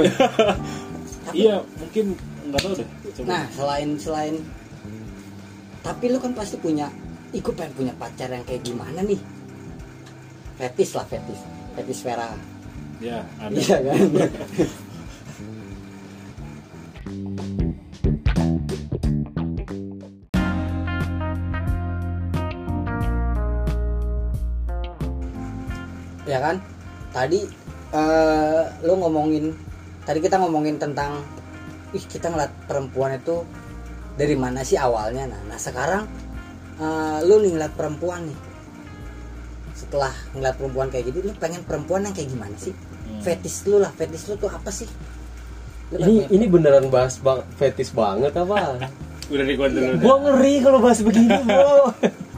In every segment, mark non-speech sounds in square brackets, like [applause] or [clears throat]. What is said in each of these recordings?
[laughs] iya mungkin nggak tahu deh coba Nah, selain selain tapi lu kan pasti punya ikut pengen punya pacar yang kayak gimana nih? Fetis lah fetis. Fetis Vera. ya ada Iya kan? [laughs] ya kan? Tadi eh lu ngomongin tadi kita ngomongin tentang ih kita ngeliat perempuan itu dari mana sih awalnya nah, nah sekarang eh, lu nih ngeliat perempuan nih setelah ngeliat perempuan kayak gitu lu pengen perempuan yang kayak gimana sih Hmm. fetis lu lah fetis lu tuh apa sih Lu Ini ini beneran bahas bang, fetis banget apa? [laughs] udah di dulu gua ngeri kalau bahas begini, Bro. [laughs]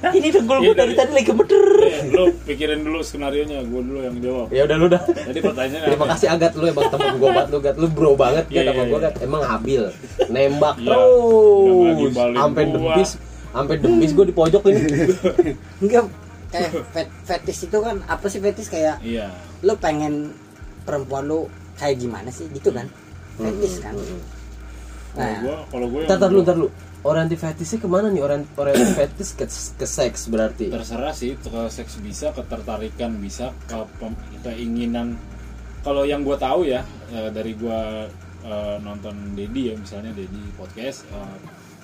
[laughs] ini dengkul Iya, gua dari dari- tadi lagi gemeter. Eh, lu pikirin dulu skenario nya gue dulu yang jawab. Ya udah lu dah. tadi pertanyaannya Terima kasih Agat lu emang temen gua banget lu Gat lu bro banget Iya, Gat sama iya, gua iya. Gat emang habil. Nembak Iya, terus. sampai debis sampai debis gua di pojok ini. [laughs] Enggak. Kayak fet- fetis itu kan apa sih fetis? Kayak iya. lu pengen perempuan lu kayak gimana sih? Gitu kan? Fetis kan? Kalau nah. Gue kalau gue Ntar, ntar lu, ntar lu Orientif fetisnya ke mana nih? Orient, orientif fetis ke, ke seks berarti terserah sih ke seks bisa ketertarikan bisa pem- keinginan kalau yang gue tahu ya eh, dari gue eh, nonton Dedi ya misalnya Dedi podcast eh,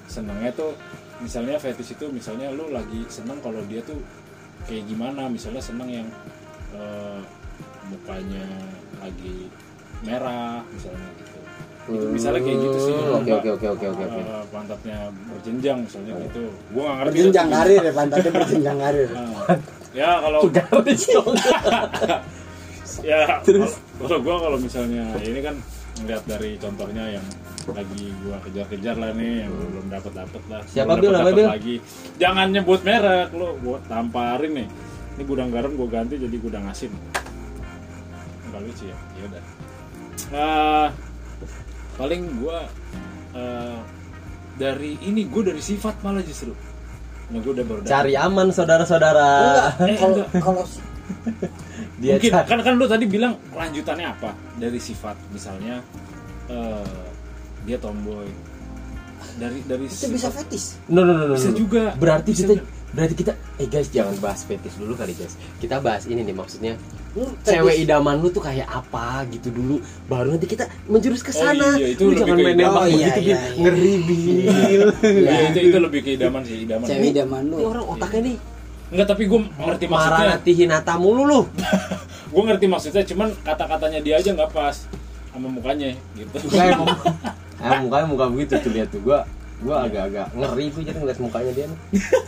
senengnya tuh misalnya fetish itu misalnya lu lagi seneng kalau dia tuh kayak gimana misalnya seneng yang eh, mukanya lagi merah misalnya gitu itu misalnya kayak gitu sih. Hmm, Oke oke oke oke oke oke. Eh, pantatnya berjenjang misalnya gitu. Gue gak ngerti. Berjenjang karir ya pantatnya berjenjang karir. Nah, [laughs] ya kalau Garis [laughs] dong. ya terus? kalau gua kalau misalnya ini kan ngeliat dari contohnya yang lagi gua kejar-kejar lah nih yang belum dapat dapat lah Siapa, Belum Bil? dapet Bil? lagi. Jangan nyebut merek lo gua tamparin nih. Ini gudang garam gua ganti jadi gudang asin. Enggak lucu ya? Ya udah. Eh, paling gua eh, dari ini gua dari sifat malah justru nah gua udah baru. Cari aman saudara-saudara. enggak Eh, kalau enggak. kalau [laughs] Dia mungkin cari- kan kan lu tadi bilang kelanjutannya apa dari sifat misalnya eh, dia tomboy dari dari itu bisa fetis No no no no. Bisa no. juga. Berarti Bisa kita juga. berarti kita eh guys jangan bahas fetis dulu kali guys. Kita bahas ini nih maksudnya Lu cewek idaman lu tuh kayak apa gitu dulu? Baru nanti kita menjurus ke Oh sana. iya, itu lu lebih jangan main nembak Oh iya, begitu iya, iya. ngeri bil. ya, itu itu lebih ke idaman sih idaman. Cewek idaman lu. Orang otaknya nih. Enggak tapi gue ngerti maksudnya. Maranati Hinata mulu lu. [laughs] gue ngerti maksudnya cuman kata-katanya dia aja nggak pas sama mukanya gitu. Kayak mau [laughs] eh, mukanya muka begitu tuh lihat tuh. Gua gua agak-agak ngeri tuh jadi ngeliat mukanya dia nih.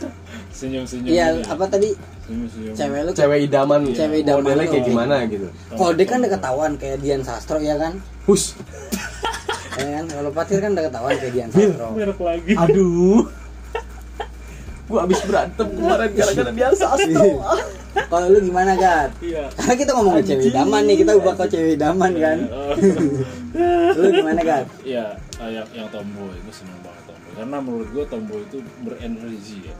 [laughs] senyum senyum iya apa tadi? Senyum senyum cewek lu Cewek idaman, Cewek idaman modelnya kayak gimana gitu. kalau dia kan udah ketahuan kayak Dian Sastro ya kan? Hus. ya kan? Kalau Patir kan udah ketahuan kayak Dian Sastro. Merek lagi. Aduh. [laughs] Gua abis berantem kemarin gara-gara dia sastro. kalau lu gimana Gat? Iya. Karena kita ngomongin cewek idaman nih kita bakal cewek idaman kan? [laughs] Lu gimana Gat? Iya, yang yang tomboy gue seneng banget karena menurut gue tomboy itu berenergi ya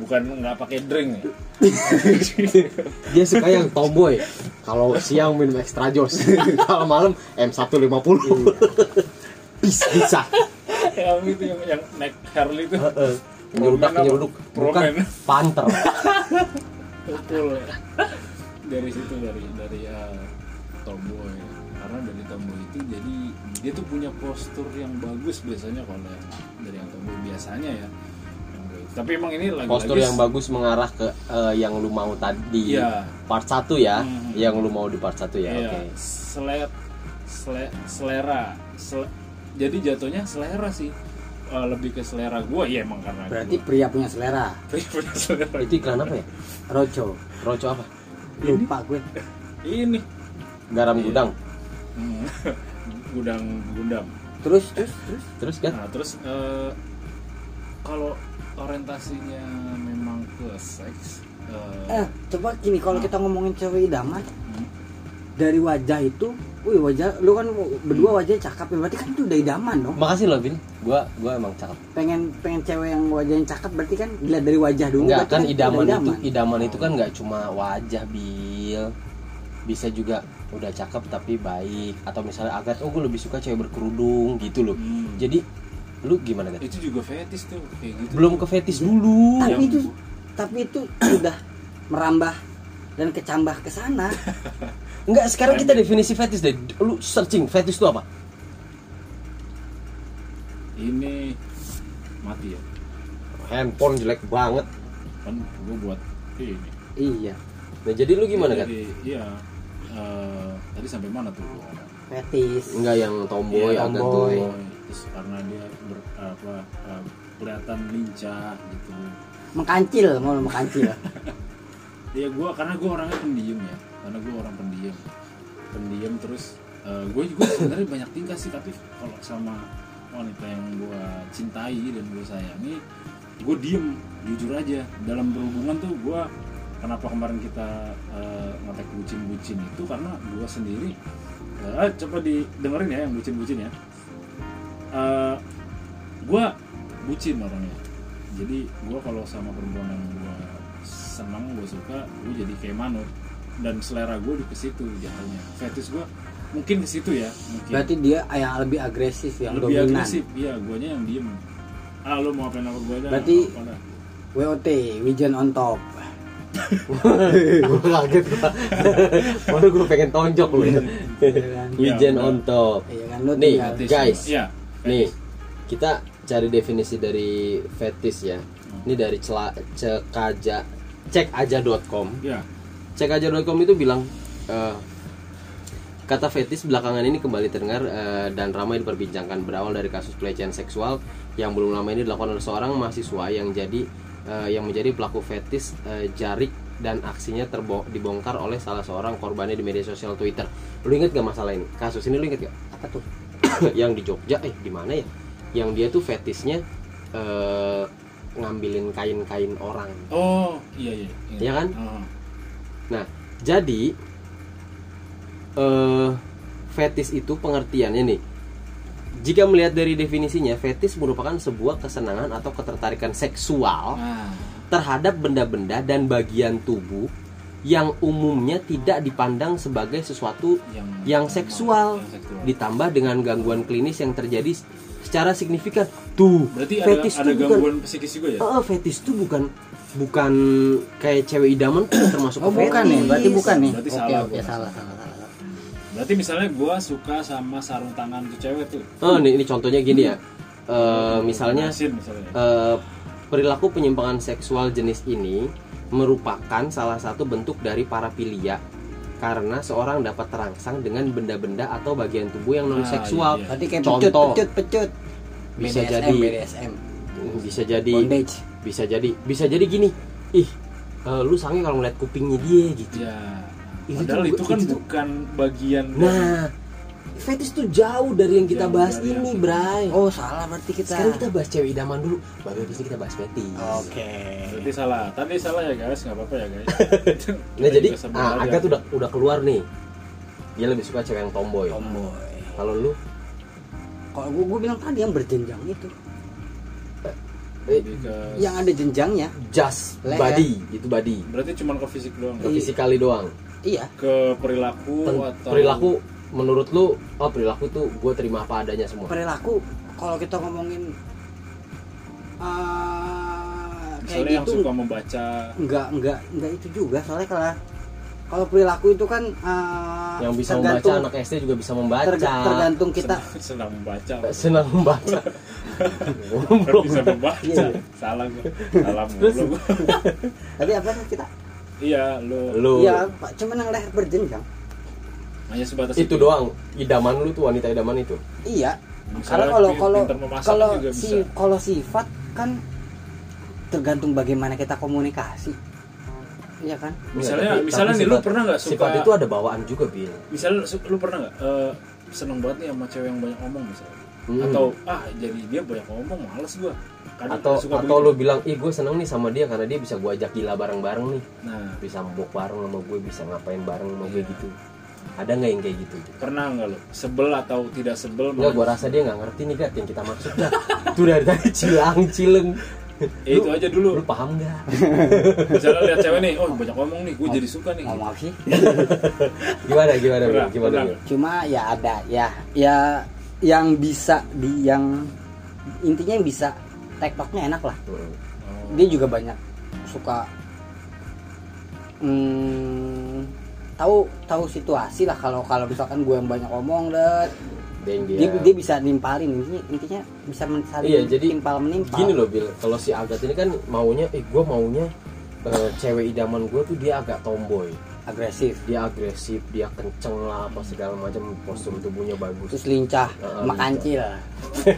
bukan nggak pakai drink ya [laughs] Dia suka yang tomboy. Kalau siang minum extra jos. [laughs] Kalau malam M150. Bisa bisa. yang itu yang, yang naik Harley itu apa? nyeruduk bukan panter. betul dari situ dari dari uh, tomboy karena dari tomboy itu jadi dia tuh punya postur yang bagus biasanya kalau yang dari yang tomboy biasanya ya tapi emang ini lagi Postur yang bagus mengarah ke eh, yang lu mau tadi. Iya. Part 1 ya. Hmm. Yang lu mau di part 1 ya. Iya, Oke. sele- sele- selera. Sele- jadi jatuhnya selera sih. Eh, lebih ke selera gua ya emang karena berarti gua- pria punya selera [laughs] Pria punya selera. Itu iklan apa ya? Roco Roco apa? lupa gue Ini Garam Iya. gudang. Hmm. [laughs] gudang gundam. terus terus terus Terus kan? Nah, terus eh, kalau orientasinya memang ke seks eh, eh coba gini kalau kita ngomongin cewek idaman hmm, dari wajah itu wih wajah lu kan berdua wajahnya cakep ya berarti kan itu udah idaman dong Makasih loh Vin. Gua gua emang cakep. pengen pengen cewek yang wajahnya cakep berarti kan dilihat dari wajah dulu Enggak kan udah idaman itu idaman itu kan nggak cuma wajah bil. Bisa juga udah cakep tapi baik. Atau misalnya Agat oh gue lebih suka cewek berkerudung gitu loh. Hmm. jadi lu gimana Gat? itu juga fetis tuh kayak gitu. Belum ke fetish dulu. Tapi itu tapi itu sudah merambah dan kecambah ke sana. [laughs] Enggak sekarang kita definisi fetish deh. Lu searching fetish itu apa? Ini mati ya? Handphone jelek banget. Kan gue buat ini. Iya. Nah jadi lu gimana kan iya eh, tadi sampai mana tuh? Fetis enggak yang tomboy Iya, agak tomboy. tuh terus karena dia ber, apa eh, kelihatan lincah gitu. Mengkancil mau lu mengkancil. [laughs] Ya gue karena gue orangnya pendiam ya. Karena gue orang pendiam. Pendiam terus gue juga sebenarnya banyak tingkah sih tapi kalau sama wanita yang gue cintai dan gue sayangi gue diem jujur aja. Dalam berhubungan tuh gue kenapa kemarin kita eh, ngetek bucin-bucin itu? Karena gue sendiri ah, coba didengerin ya yang bucin-bucin ya. Eh, gue bucin orangnya. Jadi gue kalau sama perempuan yang gue senang gue suka gue jadi kayak manut. Dan selera gue di situ jatuhnya. Fetish gue mungkin ke situ ya mungkin. Berarti dia yang lebih agresif yang lebih dominan. agresif iya guanya yang diem. Ah lu mau apain apa gue Berarti- apa. WOT Wijen on top gue kaget gua. baru gue pengen tonjok lu ya. Wijen Iya, on top. Iya kan lu Nih, guys. iya nih kita cari definisi dari fetish ya. Ini dari cela cekaja cekaja.com iya. Cekaja.com itu bilang eh, kata fetish belakangan ini kembali terdengar eh, dan ramai diperbincangkan. Berawal dari kasus pelecehan seksual yang belum lama ini dilakukan oleh seorang mahasiswa yang jadi eh, yang menjadi pelaku fetish eh, jarik dan aksinya terbo dibongkar oleh salah seorang korbannya di media sosial Twitter. Lu inget gak masalah ini? Kasus ini lu inget gak? apa tuh [coughs] yang di Jogja eh di mana ya yang dia tuh fetisnya eh, ngambilin kain-kain orang oh iya iya Iya kan? Oh. nah jadi eh fetis itu pengertiannya nih jika melihat dari definisinya fetis merupakan sebuah kesenangan atau ketertarikan seksual nah terhadap benda-benda dan bagian tubuh yang umumnya tidak dipandang sebagai sesuatu yang yang seksual. yang seksual. ditambah dengan gangguan klinis yang terjadi secara signifikan. Tuh berarti ada fetis ada tuh bukan gangguan psikis juga ya? Eh, fetis tuh bukan bukan kayak cewek idaman termasuk oh ke bukan fetis. nih berarti bukan nih. Berarti oke salah oke salah salah salah berarti misalnya gue suka sama sarung tangan tuh cewek tuh Oh, nih ini contohnya gini ya. Eh, misalnya eh, perilaku penyimpangan seksual jenis ini merupakan salah satu bentuk dari parafilia karena seorang dapat terangsang dengan benda-benda atau bagian tubuh yang non seksual. Ah, iya, berarti kayak Contoh. pecut pecut pecut Bisa BDSM, jadi. BDSM Bisa jadi bondage bisa jadi bisa jadi gini. Ih, eh, lu sange kalau ngeliat kupingnya dia gitu. ya Itu padahal tuh- itu kan itu tuh- bukan bagian Nah, fetish tuh jauh dari yang kita Jauh bahas dari yang ini, kita- Bray. oh salah berarti kita Sekarang kita bahas cewek idaman dulu, baru habis ini kita bahas fetish. oke Berarti salah. Tadi salah ya guys, nggak apa-apa ya guys. [laughs] Nah jadi ah, aja. Agat udah udah keluar nih. Dia lebih suka cewek yang tomboy. tomboy Kalau lu kalau gua, gua bilang tadi yang berjenjang itu eh, yang ada jenjangnya just Leher. body, itu body. berarti cuma ke fisik doang. Ke physically doang. Iya Ke perilaku Pen- atau perilaku menurut lu oh perilaku tuh gue terima apa adanya semua. perilaku kalau kita ngomongin uh, kayak misalnya yang gitu suka membaca enggak enggak enggak itu juga soalnya kalau kalau perilaku itu kan uh, Yang bisa membaca anak SD juga bisa membaca. terga- tergantung kita senang, senang membaca. [laughs] senang membaca. Kan bisa membaca. Iya. Salah gua. [laughs] Salah mulu. gua. tapi apa sih kita Iya, lu. Lu. Iya pak. Cuman yang leher berjenjang hanya sebatas itu doang. Idaman lu tuh wanita idaman itu. iya. Misalnya karena kalau kalau kalau si kalau sifat kan tergantung bagaimana kita komunikasi. Iya kan? Misalnya- Tapi- misalnya tapi nih, lu sifat- pernah nggak suka- Sifat itu ada bawaan juga, Bil. Misalnya lu pernah nggak? Eh, seneng banget nih sama cewek yang banyak ngomong misalnya. Hmm. Atau ah jadi dia banyak ngomong males gua. Kadang atau suka atau lu begitu. bilang ih gue seneng nih sama dia karena dia bisa gue ajak gila bareng-bareng nih Nah, bisa mabok bareng sama gue bisa ngapain bareng sama gue Iya. gitu ada nggak yang kayak gitu pernah nggak lu sebel atau tidak sebel Enggak, gue rasa dia nggak ngerti nih gat yang kita maksud gat. [laughs] Tuh dari tadi cilang cileng. Ya, itu aja dulu lu paham nggak [laughs] misalnya lihat cewek nih oh banyak ngomong nih gue jadi suka nih ngomong sih [laughs] gimana gimana gimana kurang. Bil? cuma ya ada ya ya yang bisa di yang intinya yang bisa tektoknya enak lah. Hmm. Dia juga banyak suka hmm, tahu tahu situasi lah kalau kalau misalkan gue yang banyak ngomong Dan dia dia bisa nimpalin intinya intinya bisa men- saling Iya, jadi timpal menimpal. gini loh Bil. Kalau si Agat ini kan maunya eh gue maunya eh, cewek idaman gue tuh dia agak tomboy agresif. Dia agresif dia kenceng lah apa segala macam postur tubuhnya bagus. Terus lincah Ah, sama lincah. kancil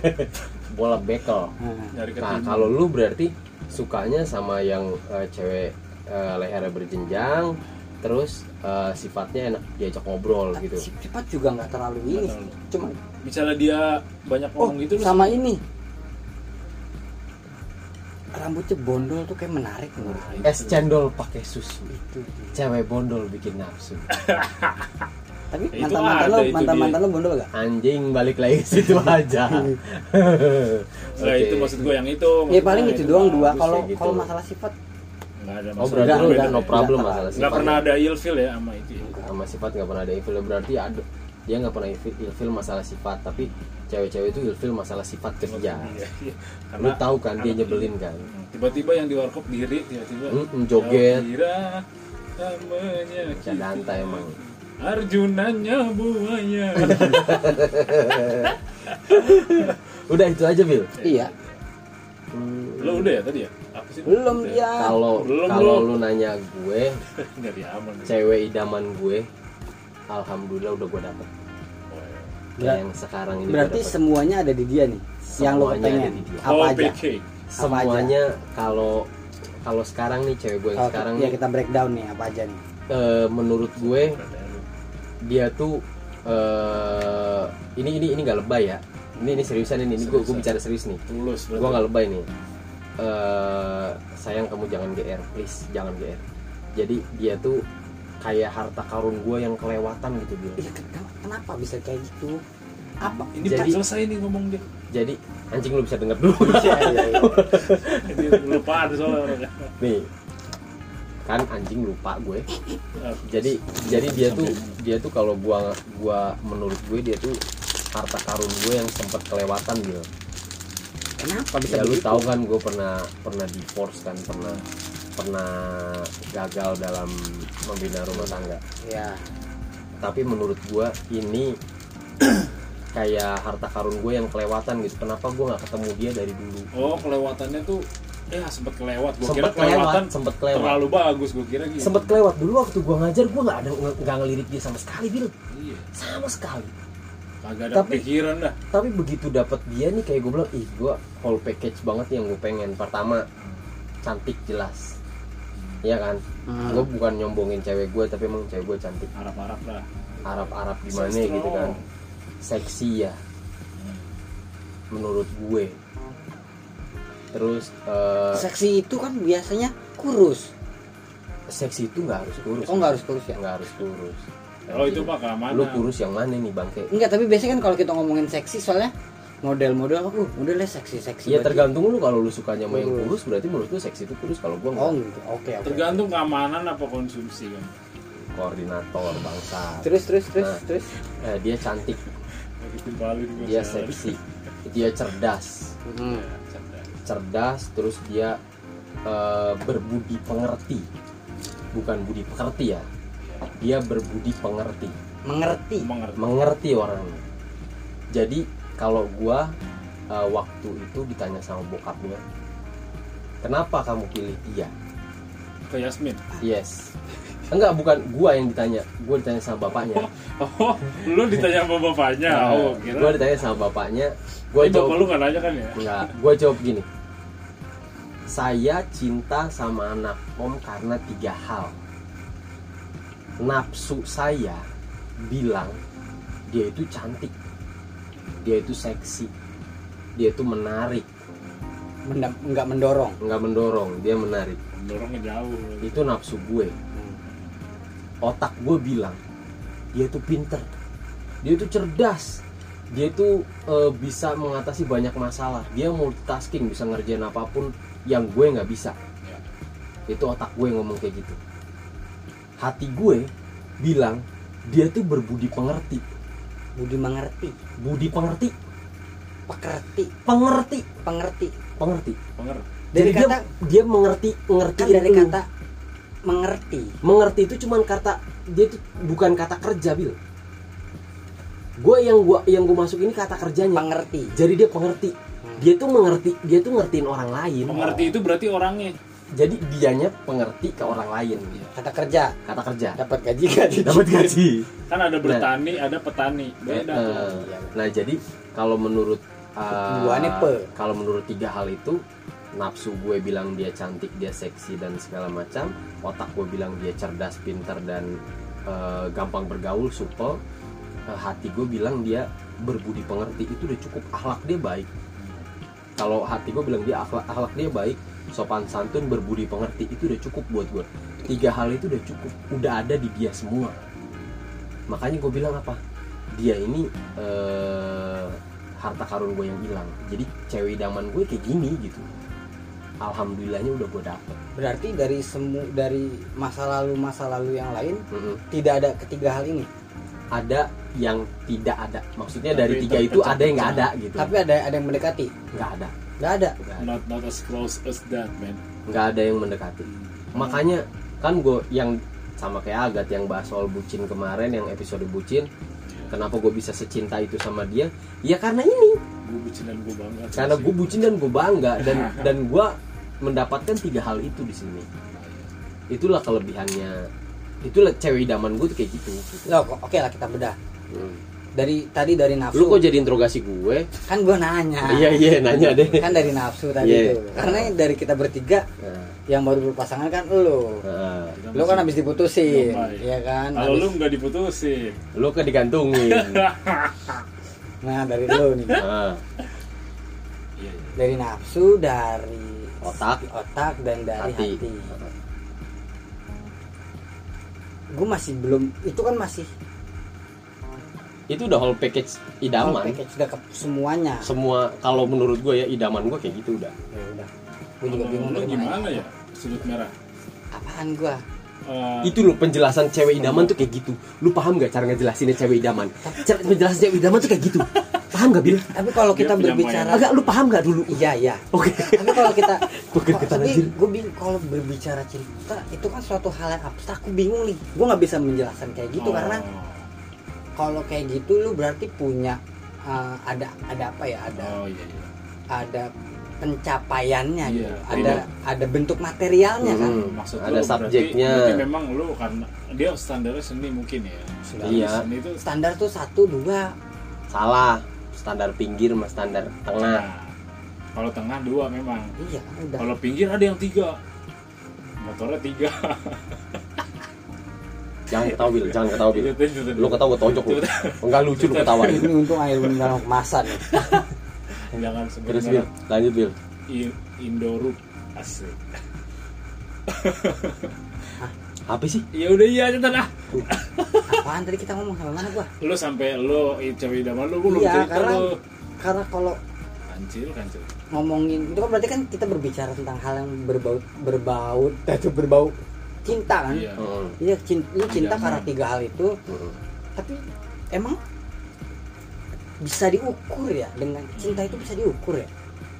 [laughs] bola bekel. Hmm. Nah kalau lu berarti sukanya sama yang eh, cewek eh, lehernya berjenjang terus eh, sifatnya enak diajak ngobrol gitu. sifat juga nggak terlalu ini cuma misalnya dia banyak oh ngomong gitu lu sama ini rambutnya bondol tuh kayak menarik menurut gue. es cendol pakai susu. Itu cewek bondol bikin nafsu. [laughs] Tapi mantan mantan ada, lo mantan mantan lo bondol gak anjing balik lagi ke situ [laughs] aja. Nah, Oke. itu maksud gue yang itu ya paling itu doang dua. kalau gitu. kalau masalah sifat. Nggak ada oh masalah. berarti Enggak, lu enggak, no problem enggak masalah nggak sifat. pernah ya? ada ilfil ya sama itu ya. sama sifat nggak pernah ada ilfil berarti ada dia nggak pernah ilfil masalah sifat tapi cewek-cewek itu ilfil masalah sifat kerja. Iya, iya. lu tahu kan dia nyebelin kan? Tiba-tiba yang di warkop diri tiba-tiba Mm-mm, joget. Cadanta emang. Arjunanya buaya. [laughs] Udah itu aja Bil iya. Hmm, lo udah ya tadi ya? Apa sih? Belum Udah. ya kalau kalau lu nanya gue [laughs] cewek idaman gue alhamdulillah udah gue dapet yang sekarang ini berarti gue dapet. semuanya ada di dia nih yang lo Semuanya pengen. ada di dia. apa oh aja? BK semuanya kalau kalau sekarang nih cewek gue yang Kalau sekarang ya nih. kita breakdown nih apa aja nih? Eh, menurut gue dia tuh eh ini ini ini nggak lebay ya. Ini ini seriusan ini ini gue bicara serius nih. Tulus gue nggak lebay nih. Eh sayang kamu jangan gr please jangan gr jadi dia tuh kayak harta karun gue yang kelewatan gitu dia Iya, ken- kenapa bisa kayak gitu? Apa? Ini Jadi- selesai nih ngomong dia. Jadi anjing lu bisa denger dulu. [laughs] Iya, iya, iya. Lupa ada soalnya nih kan anjing lupa gue. Ah, jadi jadi dia tuh dia tuh kalau gua gua menurut gue dia tuh harta karun gue yang sempat kelewatan gitu kenapa bisa ya lu tahu kan gue pernah pernah divorce kan pernah pernah gagal dalam membina rumah tangga. Ya tapi menurut gue ini [clears throat] kayak harta karun gue yang kelewatan gitu. Kenapa gue nggak ketemu dia dari dulu? Oh kelewatannya tuh ya sempet kelewat. Gua kira sempet kelewat kelewatan sempet kelewat. terlalu bagus gua kira gitu. Sempet kelewat. Dulu waktu gue ngajar gue nggak ada nggak ngelirik dia sama sekali bil. Iya. Sama sekali. Kagak ada Tapi- pikiran dah. tapi begitu dapat dia nih kayak gue bilang ih gue whole package banget yang gue pengen. Pertama cantik jelas Iya kan? Hmm. gue bukan nyombongin cewek gue tapi emang cewek gue cantik. Arab-Arab lah. Arab Arab gimana Sestro. gitu kan. Seksi ya. Menurut gue. Terus eh, seksi itu kan biasanya kurus. Seksi itu nggak harus kurus. Oh nggak harus kurus ya? Nggak harus kurus. Oh itu mah keamanan. Lu kurus yang mana nih bangke enggak tapi biasanya kan kalau kita ngomongin seksi soalnya model-model uh modelnya seksi seksi ya banget. tergantung lu. Kalau lu sukanya sama yang Kurus. kurus berarti menurut lu seksi itu kurus. Kalau gue oh nggak gitu. oke oke. Tergantung keamanan apa konsumsi kan? Koordinator bangsa. Terus terus terus Nah. terus. Eh, dia cantik. Gua dia seksi. Dia cerdas. Hmm. Ya, cerdas. cerdas terus dia eh, berbudi pengerti. Bukan budi pekerti ya. Dia berbudi pengerti. Mengerti. Mengerti. Mengerti orangnya. Jadi kalau gua eh, waktu itu ditanya sama bokapnya kenapa kamu pilih dia ke Yasmin? Yes. Enggak bukan gua yang ditanya gua ditanya sama bapaknya. Oh [laughs] lu ditanya sama bapaknya? Oh kira. gua ditanya sama bapaknya gua Tapi bapak jawab lu nggak nanya kan ya? Enggak, gue jawab gini. Saya cinta sama anak om karena tiga hal. Nafsu saya bilang dia itu cantik, dia itu seksi, dia itu menarik, Mendam, enggak mendorong? Nggak mendorong, dia menarik. dorongnya jauh. Itu nafsu gue. Otak gue bilang dia itu pinter, dia itu cerdas, dia itu eh, bisa mengatasi banyak masalah, dia multitasking, bisa ngerjain apa pun yang gue nggak bisa. Ya. itu otak gue yang ngomong kayak gitu. Hati gue bilang dia tuh berbudi pengerti. Budi mengerti budi pengerti. Pekerti pengerti. Pengerti. Pengerti. Penger. dari Jadi dia- kata dia, mengerti mengerti kan dari kata mengerti. Mengerti itu cuman kata dia tuh bukan kata kerja bil. Gue yang gua yang gue masuk ini kata kerjanya. Mengerti jadi dia pengerti. Hmm. dia tuh mengerti dia tuh ngertiin orang lain. Pengerti itu berarti orangnya. Jadi dianya pengerti ke orang lain. Kata kerja. Kata kerja. Dapat gaji gaji. Dapat gaji. Kan ada bertani, ada petani. Beda. Eh, tuh. nah jadi kalau menurut uh, kalau menurut tiga hal itu nafsu gue bilang dia cantik dia seksi dan segala macam. Otak gue bilang dia cerdas pintar dan uh, gampang bergaul supel. Uh, hati gue bilang dia berbudi pengerti. Itu udah cukup. Akhlak dia baik. Kalau hati gue bilang dia akhlak akhlak dia baik sopan santun berbudi pengerti itu udah cukup buat gue tiga hal itu udah cukup udah ada di dia semua. Makanya gue bilang apa? Dia ini eh, harta karun gue yang hilang. Jadi cewek idaman gue kayak gini gitu. Alhamdulillahnya udah gue dapet. Berarti dari semu dari masa lalu masa lalu yang lain Mm-mm. tidak ada ketiga hal ini? Ada yang tidak ada. Maksudnya Tapi dari tiga itu ada yang nggak ada gitu. Tapi ada ada yang mendekati? Nggak ada nggak ada. Nggak ada Not not as close as that, man. nggak ada yang mendekati. Makanya kan gue yang sama kayak Agat yang bahas soal bucin kemarin yang episode bucin kenapa gue bisa secinta itu sama dia? Ya karena ini. Gue bucin dan gue bangga. karena gue bucin dan gue bangga dan [laughs] dan gue mendapatkan tiga hal itu di sini. Itulah kelebihannya. Itulah cewek idaman gue tuh kayak gitu, gitu. Oke lah kita bedah. Hmm. Dari tadi dari nafsu. Lu kok jadi interogasi gue? Kan gue nanya. Iya iya nanya deh. Kan dari nafsu tadi Iya. tuh. Karena dari kita bertiga Nah, yang baru berpasangan kan lu. Nah. Kita lu kan habis diputusin ya kan? Kalau lu nggak diputusin. lu kan digantungin? [laughs] Nah dari lu nih. Nah, iya. dari nafsu dari Otak. otak dan dari hati, hati, gue masih belum itu kan masih itu udah whole package whole idaman package sudah ke semuanya. Semua kalau menurut gue ya idaman gue kayak gitu udah. Ya udah. Gue juga bingung lu gimana mana ya? Sudut merah. apaan gue Eh, itu loh penjelasan cewek idaman tuh kayak gitu. Lu paham gak cara ngejelasinnya cewek idaman? Cara penjelasan cewek idaman tuh kayak gitu. Paham gak bil? Tapi kalau kita berbicara agak lu paham gak dulu? Iya iya. Oke. Tapi kalau kita [laughs] tapi gue bingung kalau berbicara cinta itu kan suatu hal yang abstrak. Aku bingung nih. Gue nggak bisa menjelaskan kayak gitu oh. karena kalau kayak gitu lu berarti punya uh, ada ada apa ya ada Oh iya iya. ada pencapaiannya Iya, gitu ada iya. ada bentuk materialnya kan Hmm, Maksud ada lu berarti- subjeknya Berarti memang lu karena dia standarnya seni mungkin ya. Standar Iya. Seni itu standar tuh satu dua salah standar pinggir sama standar tengah Nah, kalau tengah dua memang. iya kan Kalau pinggir ada yang tiga. Motornya tiga. [laughs] jangan ketawa bil. Jangan ketawa bil. Lu ketawa gue tonjok lu. Enggak lucu lu ketawa. Ini untung air minum kemasan. [laughs] Jangan terus bil. Lanjut bil. Indorup asik. [laughs] apa sih? Ya udah iya aja ah. apaan tadi kita ngomong? Sama mana gua? Lu sampai lu cewek idaman lu gua belum iya cerita karena lu. karena kalau Kancil kancil. ngomongin itu kan berarti kan kita berbicara tentang hal yang berbau berbau [laughs] itu berbau cinta kan Iya. Heeh. iya cinta, lu cinta Idaman. karena tiga hal itu Heeh. tapi emang bisa diukur ya dengan cinta itu bisa diukur ya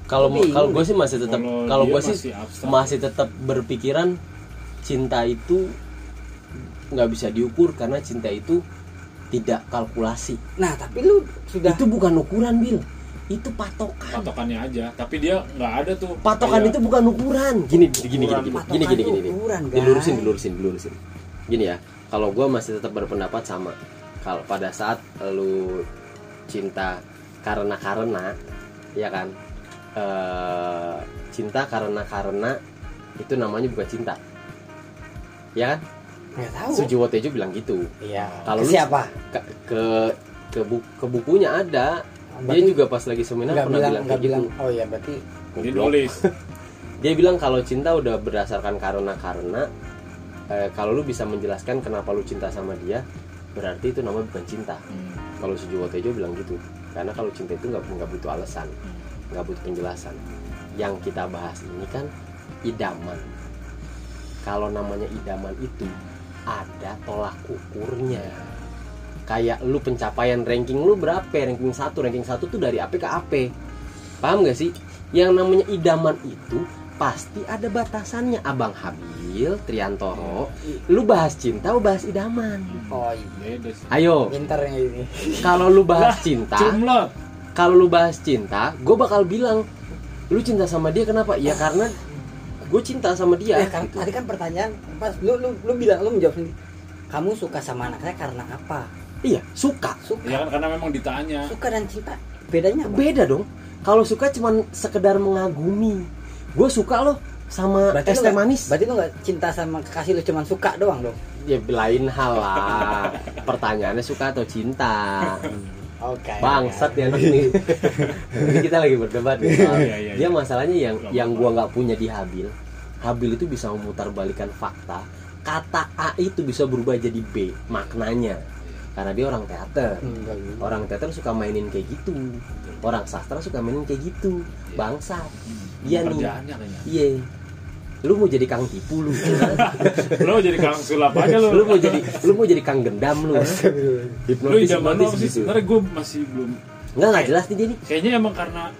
kalau kalau gue sih masih tetap Kalau gue sih masih masih tetap berpikiran cinta itu nggak bisa diukur karena cinta itu tidak kalkulasi nah tapi lu sudah itu bukan ukuran bil itu patokan. Patokannya aja, tapi dia nggak ada tuh. patokan kayak- itu bukan ukuran. Gini gini gini gini gini gini gini, gini. ukuran, dilurusin dilurusin dilurusin gini ya kalau gue masih tetap berpendapat sama kalau pada saat lu cinta karena karena ya kan? Eh cinta karena karena itu namanya bukan cinta. Ya kan? Nggak tahu. Sujiwo Tejo bilang gitu. Iya. Kalau siapa? ke ke ke, bu- ke bukunya ada dia juga pas lagi seminar pernah bilang bilang nggak kayak bilang gitu. oh iya berarti Dia nulis. [laughs] dia bilang kalau cinta udah berdasarkan karena karena eh, kalau lu bisa menjelaskan kenapa lu cinta sama dia berarti itu namanya bukan cinta. Hmm. kalau Sujiwo Tejo bilang gitu. Karena kalau cinta itu nggak nggak butuh alasan nggak butuh penjelasan. Yang kita bahas ini kan idaman. Kalau namanya idaman itu ada tolak ukurnya kayak lu pencapaian ranking lu berapa? Ranking 1 ranking 1 tuh dari AP ke AP paham gak sih? Yang namanya idaman itu pasti ada batasannya. Abang Habil Triantoro lu bahas cinta lu bahas idaman. Oh iya ayo. Pinter yang ini. Kalau lu bahas cinta kalau lu bahas cinta gue bakal bilang lu cinta sama dia kenapa? Ya karena gue cinta sama dia ya kan gitu. tadi kan pertanyaan pas lu lu lu bilang lu menjawab sendiri. Kamu suka sama anak saya karena apa iya suka. Suka. Ya kan karena memang ditanya. Suka dan cinta. Bedanya apa? Beda dong. Kalau suka cuman sekedar mengagumi. Gue suka loh sama berarti es teh manis. berarti lu nggak cinta sama kekasih lu cuma suka doang dong? Ya lain hal lah. Pertanyaannya suka atau cinta? Oke. Bangsat ya anak nih ini kita lagi berdebat nih. Soal- Iya, iya, dia iya. masalahnya yang Gak yang gua nggak punya di Habil Habil itu bisa memutarbalikan fakta. Kata A itu bisa berubah jadi B maknanya karena dia orang teater. Gitu. orang teater suka mainin kayak gitu. Orang sastra suka mainin kayak gitu. Bangsat. Iya nih. kerjaannya kayaknya. Iya. Lu mau jadi kang tipu lu. [laughs] Lo jadi kang sulap aja lo lu mau jadi lu mau jadi kang gendam lu. Lu hipnotis zaman hipnotis sih gitu. sebenarnya gue masih belum nggak nggak jelas nih nih kayaknya emang karena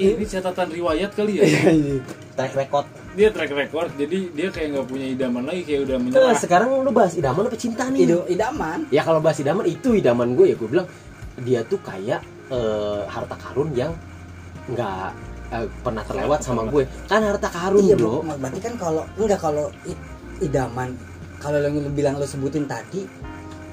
ini catatan riwayat kali ya. Track record dia track record jadi dia kayak nggak punya idaman lagi kayak udah Nah, menyerah sekarang lu bahas idaman apa cinta nih? Ido, idaman? Ya kalau bahas idaman itu idaman gue ya gue bilang dia tuh kayak eh, harta karun yang nggak eh, pernah terlewat sama gue. Kan harta karun iya bro. Berarti kan kalau enggak kalau idaman kalau yang lu bilang lu sebutin tadi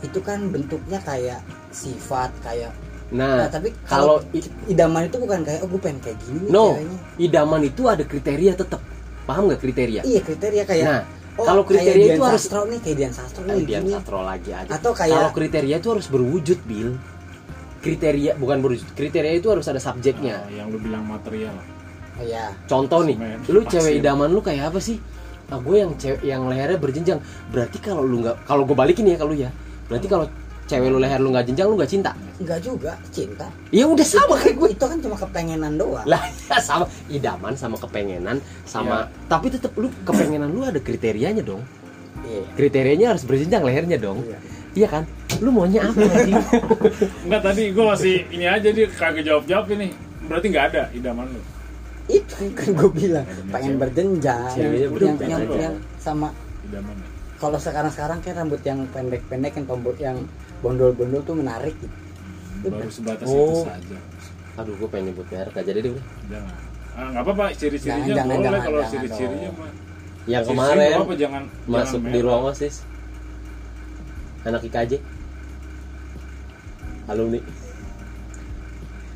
itu kan bentuknya kayak sifat kayak nah nah, tapi kalau kalau idaman itu bukan kayak oh gue pengen kayak gini no ceweknya. idaman itu ada kriteria tetap paham nggak kriteria iya kriteria kayak nah oh, kalau kayak kriteria Dian itu harus Sastro nih kayak Dian Sastro nih Dian gini. Sastro lagi aja atau kayak kalau kriteria itu harus berwujud bil kriteria bukan berwujud kriteria itu harus ada subjeknya Oh, yang lu bilang material oh, ya Contoh nih, Semen, lu pasir. cewek idaman lu kayak apa sih? Ah, gue yang cewek yang lehernya berjenjang. Berarti kalau lu nggak, kalau gue balikin ya kalau ya, berarti kalau cewek lu leher lu nggak jenjang lu nggak cinta. enggak juga cinta Ya udah sama kayak gue. itu kan cuma kepengenan doang Lah ya sama idaman sama kepengenan sama Iya. tapi tetap lu kepengenan lu ada kriterianya dong. iya Kriterianya harus berjenjang lehernya dong. Iya. Iya kan? Lu maunya apa sih? [laughs] Enggak tadi gue masih ini aja dia kagak jawab jawab ini berarti nggak ada idaman lu itu kan gue bilang pengen berjenjang Ceweknya yang, berjenjang. yang, yang sama idaman ya? Kalau sekarang sekarang kan rambut yang pendek-pendek yang tombol yang bondol-bondol tuh menarik gitu. baru sebatas Oh. itu saja. Aduh, gue pengen nyebut merek aja deh udah. jangan. Ah, nggak apa-apa ciri-cirinya Jangan, jangan, boleh jangan, kalau jangan ciri-cirinya mah. Yang Ciri-ciri kemarin apa-apa, jangan masuk jangan di ruang osis. Anak IKJ alumni.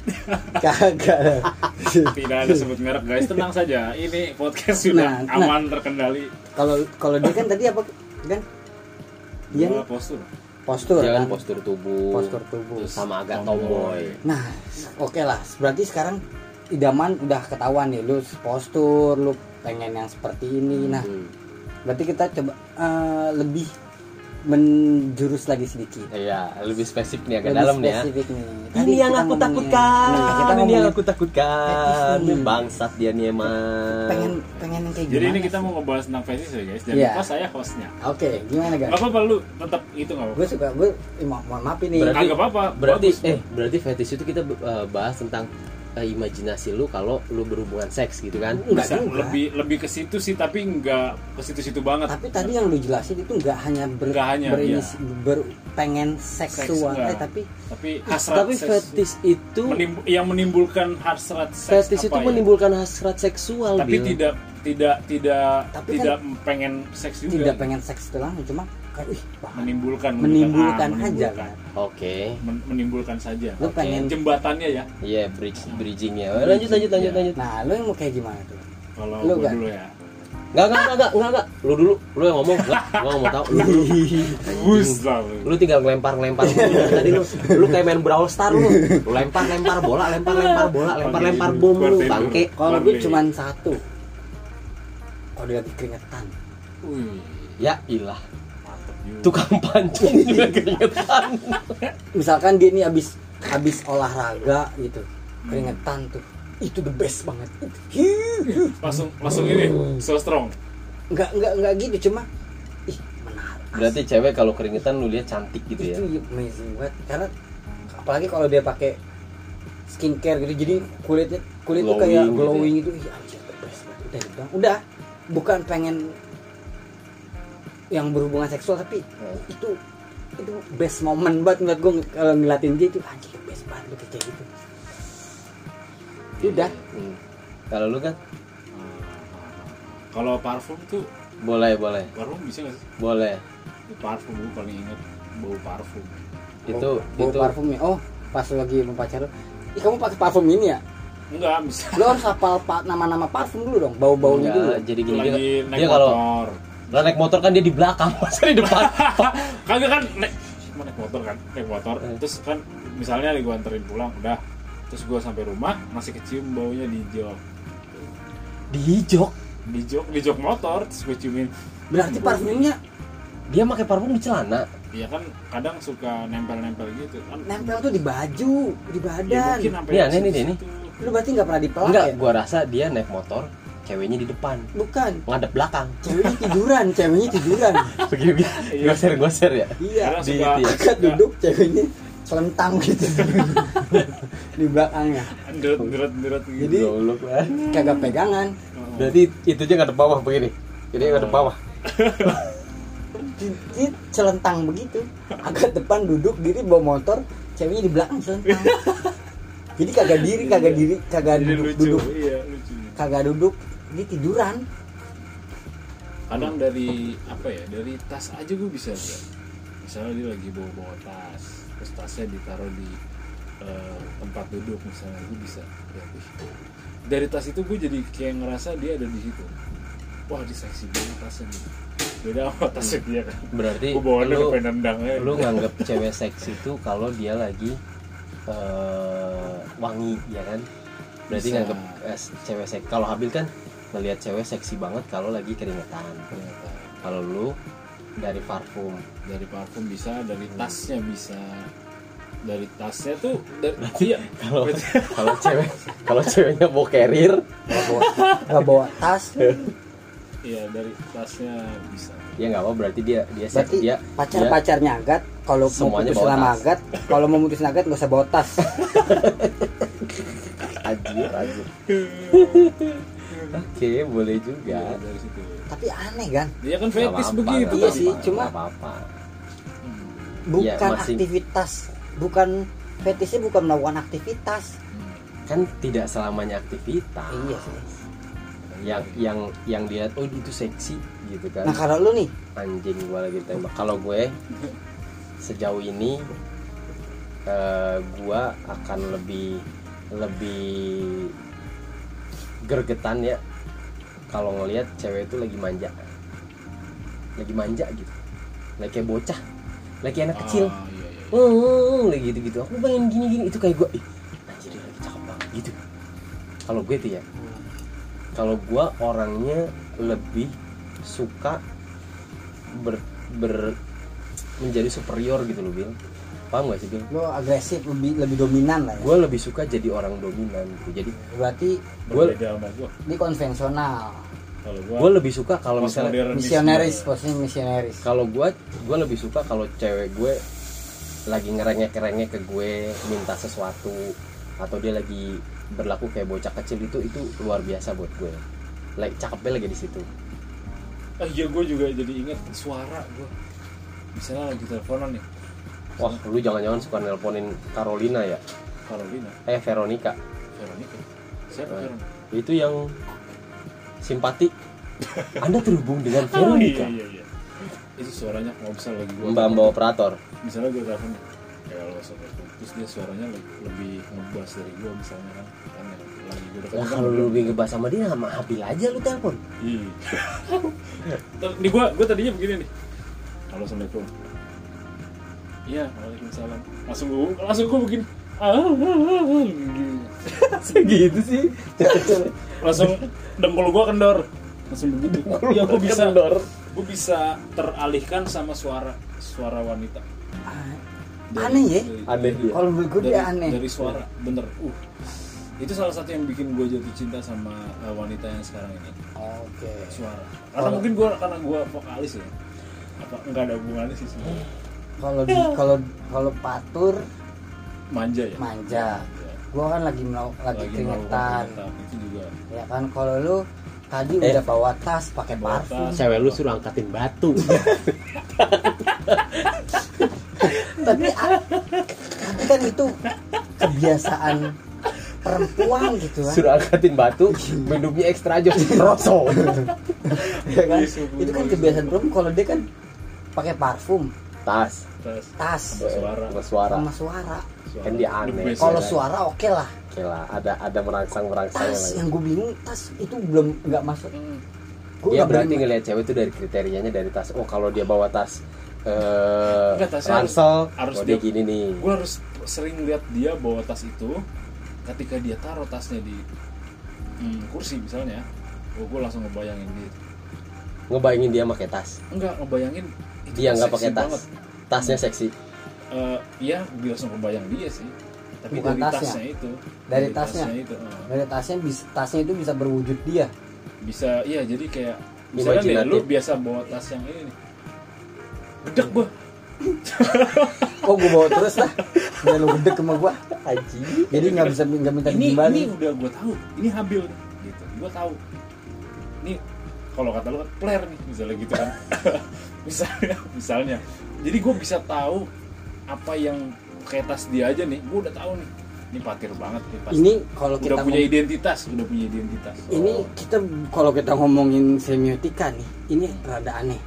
[laughs] Kagak. Tidak ada sebut merek guys. Tenang saja. Ini podcast sudah Nah, nah. aman terkendali. Kalau kalau dia kan tadi apa kan? Dia nih postur. Postur dia kan? postur tubuh. Postur tubuh. Sama agak Tomboy. tomboy. Nah oke lah. Berarti sekarang idaman udah ketahuan nih. Lu postur lu pengen yang seperti ini. Nah Hmm. berarti kita coba eh, lebih menjurus lagi sedikit iya lebih spesifik nih agak Lebih dalam nih ya spesifik nih. Tadi ini yang aku takutkan Nih, kita ini yang aku takutkan nih. bangsat dia nih emang pengen pengen yang kayak jadi gimana ini kita sih? mau ngebahas tentang fetish ya guys dan Iya. lupa saya hostnya oke gimana guys nggak apa-apa lu tetap itu nggak apa-apa gue suka gue eh, mo- mohon maaf ini Berarti- Kagak apa-apa berarti bagus. eh berarti fetish itu kita eh, bahas tentang eh, imajinasi lu kalau lu berhubungan seks gitu kan Enggak bisa juga. lebih lebih ke situ sih tapi nggak ke situ-situ banget tapi tadi yang lu jelasin itu nggak hanya ber, Nggak hanya, berinis- ber- pengen seksual enggak. eh, tapi tapi hasrat tapi seks- fetish itu menimbu- yang menimbulkan hasrat seks fetish apa itu ya? menimbulkan hasrat seksual tapi Bil. tidak tidak tidak Tapi tidak pengen seks juga tidak pengen seks itu langsung cuma kayak ih bahaya. menimbulkan menimbulkan Ah, aja menimbulkan. kan oke Men- menimbulkan saja lu pengen jembatannya ya iya bridge bridgingnya Oh, lanjut lanjut lanjut Iya. lanjut nah lu yang mau kayak gimana tuh kalau Lu gua kan? dulu ya Enggak, enggak, enggak, enggak, enggak. Lu dulu, lu yang ngomong. Enggak, gua enggak mau tahu. [laughs] Lu dulu. Lu. Tinggal ngelempar-ngelempar tadi lu. Lu kayak main Brawl Star lu. Lu lempar-lempar bola, lempar-lempar bola, lempar-lempar bom lu, bangke. kalau gue cuman satu kalau dia keringetan Wih, Ya ilah. Tukang pancing juga keringetan. misalkan dia ini abis abis olahraga gitu. Keringetan tuh. Itu the best banget. Langsung langsung ini so strong. Nggak nggak nggak gitu cuma ih menarik. Berarti cewek kalau keringetan lu lihat cantik gitu ya. itu amazing banget. Karena apalagi kalau dia pakai skincare gitu jadi kulitnya kulit tuh Glowing kayak gitu glowing gitu, Ih, anjir the best banget. Udah udah. Bukan pengen yang berhubungan seksual tapi itu itu best moment banget ngeliat gue kalau ngeliatin dia itu anjir the best banget gitu kayak gitu. Udah. Hmm. Kalau lu kan kalau parfum tuh boleh boleh. parfum bisa nggak sih? Boleh. parfum gue paling inget bau parfum. Itu bau itu. parfumnya oh pas lagi mau pacaran. Ih, kamu pakai parfum ini ya? enggak bisa. Lu harus hafal nama-nama parfum dulu dong, bau-baunya dulu. Jadi gini dia, lagi dia kalau lah naik motor kan dia di belakang [laughs] masa di depan. [laughs] kagak kan naik cuma naik motor kan naik motor Eh. terus kan misalnya gue anterin pulang udah terus gue sampai rumah masih kecium baunya di jok di jok. di jok di jok motor terus gue ciumin Berarti parfumnya Dia pakai parfum di celana. Iya kan kadang suka nempel-nempel gitu kan nempel tuh di baju, di Ya, badan. mungkin sampai Ini Denny. situ. Lu berarti nggak pernah dipelak Enggak, ya? gua rasa dia naik motor, ceweknya di depan, Bukan. ngadep belakang. Ceweknya tiduran, ceweknya tiduran. Begini, Iya. goser goser ya. iya. Di suka itu ya. Duduk ceweknya selentang gitu di belakangnya. deret deret deret gitu Jadi-. Kagak pegangan. Berarti itu aja ngadep bawah begini. Jadi ngadep bawah. Di- di- Selentang begitu. Agak depan duduk diri bawa motor, ceweknya di belakang selentang. [laughs] Jadi kagak diri, kagak diri, kagak Jadi duduk, lucu duduk, iya lucu kagak duduk, dia tiduran. kadang dari apa ya dari tas aja gue bisa lihat. Misalnya dia lagi bawa bawa tas terus tasnya ditaruh di eh, tempat duduk misalnya gue bisa lihat "Ih, dari tas itu gue jadi kayak ngerasa dia ada di situ. Wah dia seksi banget tasnya nih. Beda sama tasnya dia kan. Berarti gue bawa lu ke nendang aja. lu nganggap cewek seksi itu kalau dia lagi eh, wangi ya kan? Berarti Bisa. nganggap eh, cewek seksi kalau Habil kan ngelihat cewek seksi banget kalau lagi keringetan. Ternyata kalau lu? Dari parfum. Dari parfum bisa dari tasnya bisa. Dari tasnya tuh dari iya. kalau [laughs] kalau cewek kalau ceweknya bawa carrier? Nggak bawa, nggak bawa tas. iya dari tasnya bisa. Ya nggak apa berarti dia dia Berarti dia pacar dia- pacarnya agat. Kalau mau Semuanya putus sama agat, kalau mau putus agat nggak usah bawa tas. [laughs] Anjir, anjir. [laughs] Oke, boleh juga. Iya, dari situ Tapi aneh kan? dia kan apa-apa, begitu Iya sih, cuma- nggak apa-apa. Bukan Iya, masih- aktivitas, bukan fetishnya bukan melakukan aktivitas. Hmm. Kan tidak selamanya aktivitas. Iya sih. Yang yang yang lihat oh itu seksi gitu kan. Nah kalau lu nih, Anjing gua lagi tembak. Kalau gue sejauh ini eh, gua akan lebih lebih gergetan ya kalau ngelihat cewek itu lagi manja lagi manja gitu lagi kayak bocah lagi anak kecil Ah, iya, iya. Hmm, lagi gitu gitu. Aku pengen gini gini itu kayak gue. Ih, anjir dia lagi cakep banget gitu. Kalau gue tuh ya, kalau gue orangnya lebih suka ber, ber menjadi superior gitu loh Bil. Paham gak sih Bil? lu agresif, lebih lebih dominan lah ya. Gue lebih suka jadi orang dominan gitu. Jadi Berarti gua ini konvensional, kalau gua gue lebih suka kalau misalnya misionaris, gua. posisinya misionaris. kalau gue gue lebih suka kalau cewek gue lagi ngerengek ngerengek ke gue minta sesuatu atau dia lagi berlaku kayak bocah kecil itu itu luar biasa buat gue like cakepnya lagi di situ ah iya gua juga jadi inget suara gua misalnya lagi teleponan nih wah lu jangan-jangan suka nelponin Carolina ya? Carolina. Eh Veronica. Veronica. Siapa Eh. Veronica? itu yang simpati. Anda terhubung dengan oh Veronica? iya iya. Iya itu suaranya kalau misal lagi gua mbak mbak operator. Misalnya gue telepon. Ya telepon, terus dia suaranya le- lebih ngebas dari gue misalnya kan. Kan lagi gue Wah kalau lu lebih ngebahas sama dia sama Habil aja lu telepon. Iya. Di gue gue tadinya begini nih. Halo assalamualaikum iya waalaikumsalam. Langsung gue langsung gue begini ah, ah, ah, ah, [laughs] gitu. gitu sih. [laughs] Langsung dengkul gue kendor. Langsung begitu. Ya gue bisa. kendor. gue bisa teralihkan sama suara suara wanita. Aneh ya? Aneh dia. Kalau menurut gue dari, dia aneh. dari suara. Bener. Uh. Itu salah satu yang bikin gue jatuh cinta sama uh, wanita yang sekarang ini. Oke. Suara. Karena mungkin gue karena gue vokalis ya. Apa nggak ada hubungannya sih sebenarnya kalau di kalau kalau patur manja ya? Manja. Gua kan lagi mau lagi, melakukan keringetan. itu juga. Ya kan kalau lu tadi Eh. udah bawa tas pakai parfum. tas. cewek lu suruh angkatin batu. [laughs] Tapi ah, tapi kan itu kebiasaan perempuan gitu kan suruh angkatin batu minumnya ekstra jos rosso. [laughs] Ya kan? Itu kan kebiasaan perempuan. Kalau dia kan pakai parfum. Tas tas tas Suara. sama suara suara. Kan dia aneh. Kalau suara oke lah Oke lah, ada ada merangsang merangsang tas yang gue bingung tas itu belum nggak masuk Hmm. gue Dia nggak berarti berani ngelihat cewek itu dari kriterianya dari tas. Oh kalau dia bawa tas eh ransel, harus oh dia dia- gini nih. gue harus sering lihat dia bawa tas itu ketika dia taruh tasnya di hmm, kursi misalnya oh gue langsung ngebayangin dia Ngebayangin dia pakai tas. enggak ngebayangin itu Dia nggak pakai tas. banget. Tasnya seksi. Eh, iya gue langsung kebayang dia sih. Tapi Bukan dari tasnya. tasnya itu. Dari tasnya? itu eh. dari tasnya bisa tasnya itu bisa berwujud dia. Bisa iya jadi kayak misalnya nih, lu biasa bawa tas yang ini nih. Gedek gua. [laughs] Oh gue bawa terus lah biar lu gede sama gue Haji. jadi nggak bisa nggak minta ini dikembali ini udah gua tahu. Ini habil gitu. Gua tahu. Ini kalau kata lu kan player nih misalnya gitu kan. [laughs] Misalnya misalnya jadi gue bisa tahu apa yang kayak tas dia aja nih. Gue udah tahu nih. Ini patir banget nih pasti ini kalau udah kita punya ngom- identitas udah punya identitas. Ini Oh. kita kalau kita ngomongin semiotika nih ini rada aneh.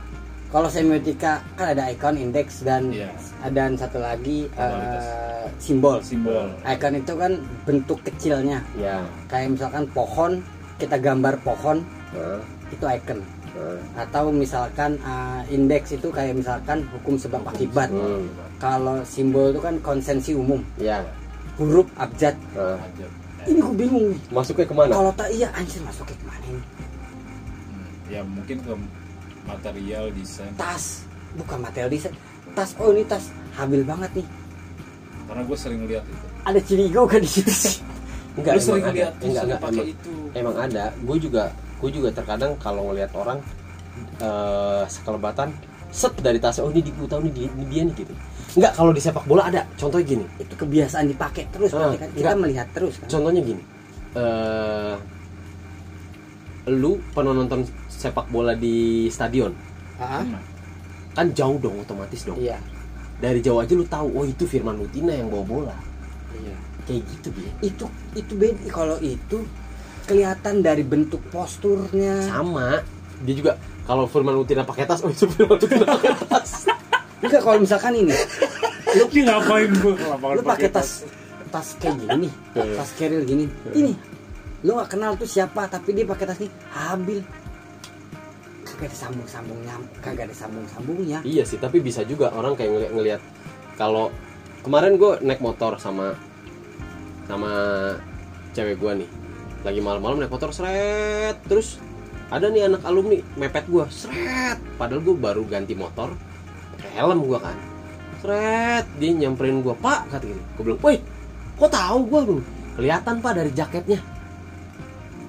Kalau semiotika kan ada icon indeks dan Iya. ada satu lagi eh, simbol. Simbol. Icon itu kan bentuk kecilnya. Ya. kayak misalkan pohon kita gambar pohon Nah, itu icon nah. atau misalkan eh, indeks itu kayak misalkan hukum sebab akibat. Hmm. kalau simbol itu kan konsensi umum. Ya. huruf abjad. Aja ini gue bingung nih. Masuknya ke mana? kalau tak iya anjir masuknya ke mana ini? Hmm, ya mungkin ke material desain. Tas. Bukan material desain. Tas. Oh ini tas. Habil banget nih. Karena gue sering lihat itu. Ada cirigo kan di situ sih. Enggak, lu sering lihat tuh Enggak, sering enggak, pakai emang, itu. emang ada. Gue juga gue juga terkadang kalau ngelihat orang eh sekelebatan set dari tasnya oh ini di gue tahu nih dia, ini dia nih gitu. Enggak kalau di sepak bola ada. Contohnya gini. itu kebiasaan dipakai terus Ah, berarti kan? Kita enggak. melihat terus kan? Contohnya gini. eh lu pernah nonton sepak bola di stadion? Ah, Nah, kan jauh dong otomatis dong. Iya. Dari jauh aja lu tahu oh itu Firman Utina yang bawa bola. Iya. Kayak gitu dia itu itu beda. Kalau itu kelihatan dari bentuk posturnya. Sama. Dia juga kalau Firman Utina pakai tas oh itu Firman Utina pakai tas. Enggak kalau misalkan ini lu ini ngapain gue lu pakai tas? tas kayak gini Iya. tas keril gini. Ini lu gak kenal tuh siapa tapi dia pakai tas ini habil. Kagak ada sambung sambungnya kagak ada sambung sambungnya iya sih tapi bisa juga orang kayak ngeliat, ngeliat kalau kemarin gue naik motor sama sama cewek gue nih lagi malam-malam naik motor seret. Terus ada nih anak alumni mepet gue seret. Padahal gue baru ganti motor pakai helm gue kan. Seret dia nyamperin gue pak kata gini gue bilang woi kok tahu gue belum kelihatan pak dari jaketnya.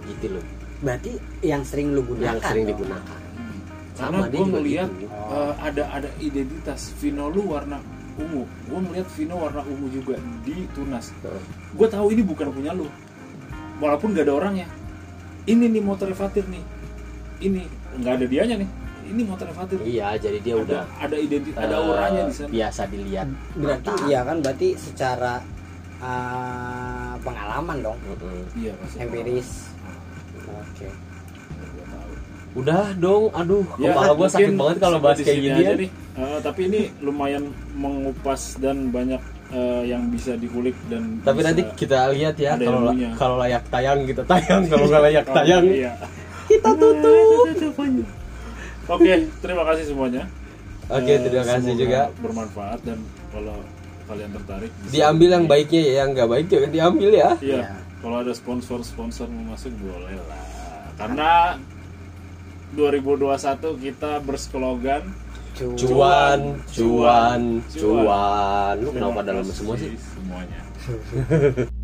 Gitu loh. Berarti yang sering lu gunakan yang sering dong. digunakan. Karena Sama, dia gue ngeliat gitu. eh, ada ada identitas Vino lu warna ungu. Gue melihat Vino warna ungu juga di Tunas. Gue tahu ini bukan punya lu walaupun gak ada orangnya. Ini nih motor Fatir nih. Ini nggak ada dianya nih. Ini motor Fatir. Iya jadi dia ada udah ada identitas ada eh, orangnya di sana. biasa dilihat. Berarti Mata. iya kan berarti secara uh, pengalaman dong. Heeh. iya pasti empiris. oke. Tahu. udah dong aduh Ya, kepala gue sakit banget kalau sampai bahas kayak gini aja nih. Eh, tapi ini lumayan mengupas dan banyak eh, yang bisa dikulik dan tapi bisa- nanti kita lihat ya kalau kalau layak tayang kita [laughs] tayang kalau nggak layak Oh, tayang iya. kita [laughs] tutup Oke, terima kasih semuanya. oke Eh, terima kasih semoga juga bermanfaat dan kalau kalian tertarik bisa- diambil yang baiknya ya yang nggak baik juga diambil ya Iya. Iya. Kalau ada sponsor-sponsor mau masuk boleh lah. Karena 2021 kita berslogan cuan cuan Cuan. cuan lu kenapa dalam semua sih Semuanya. [laughs]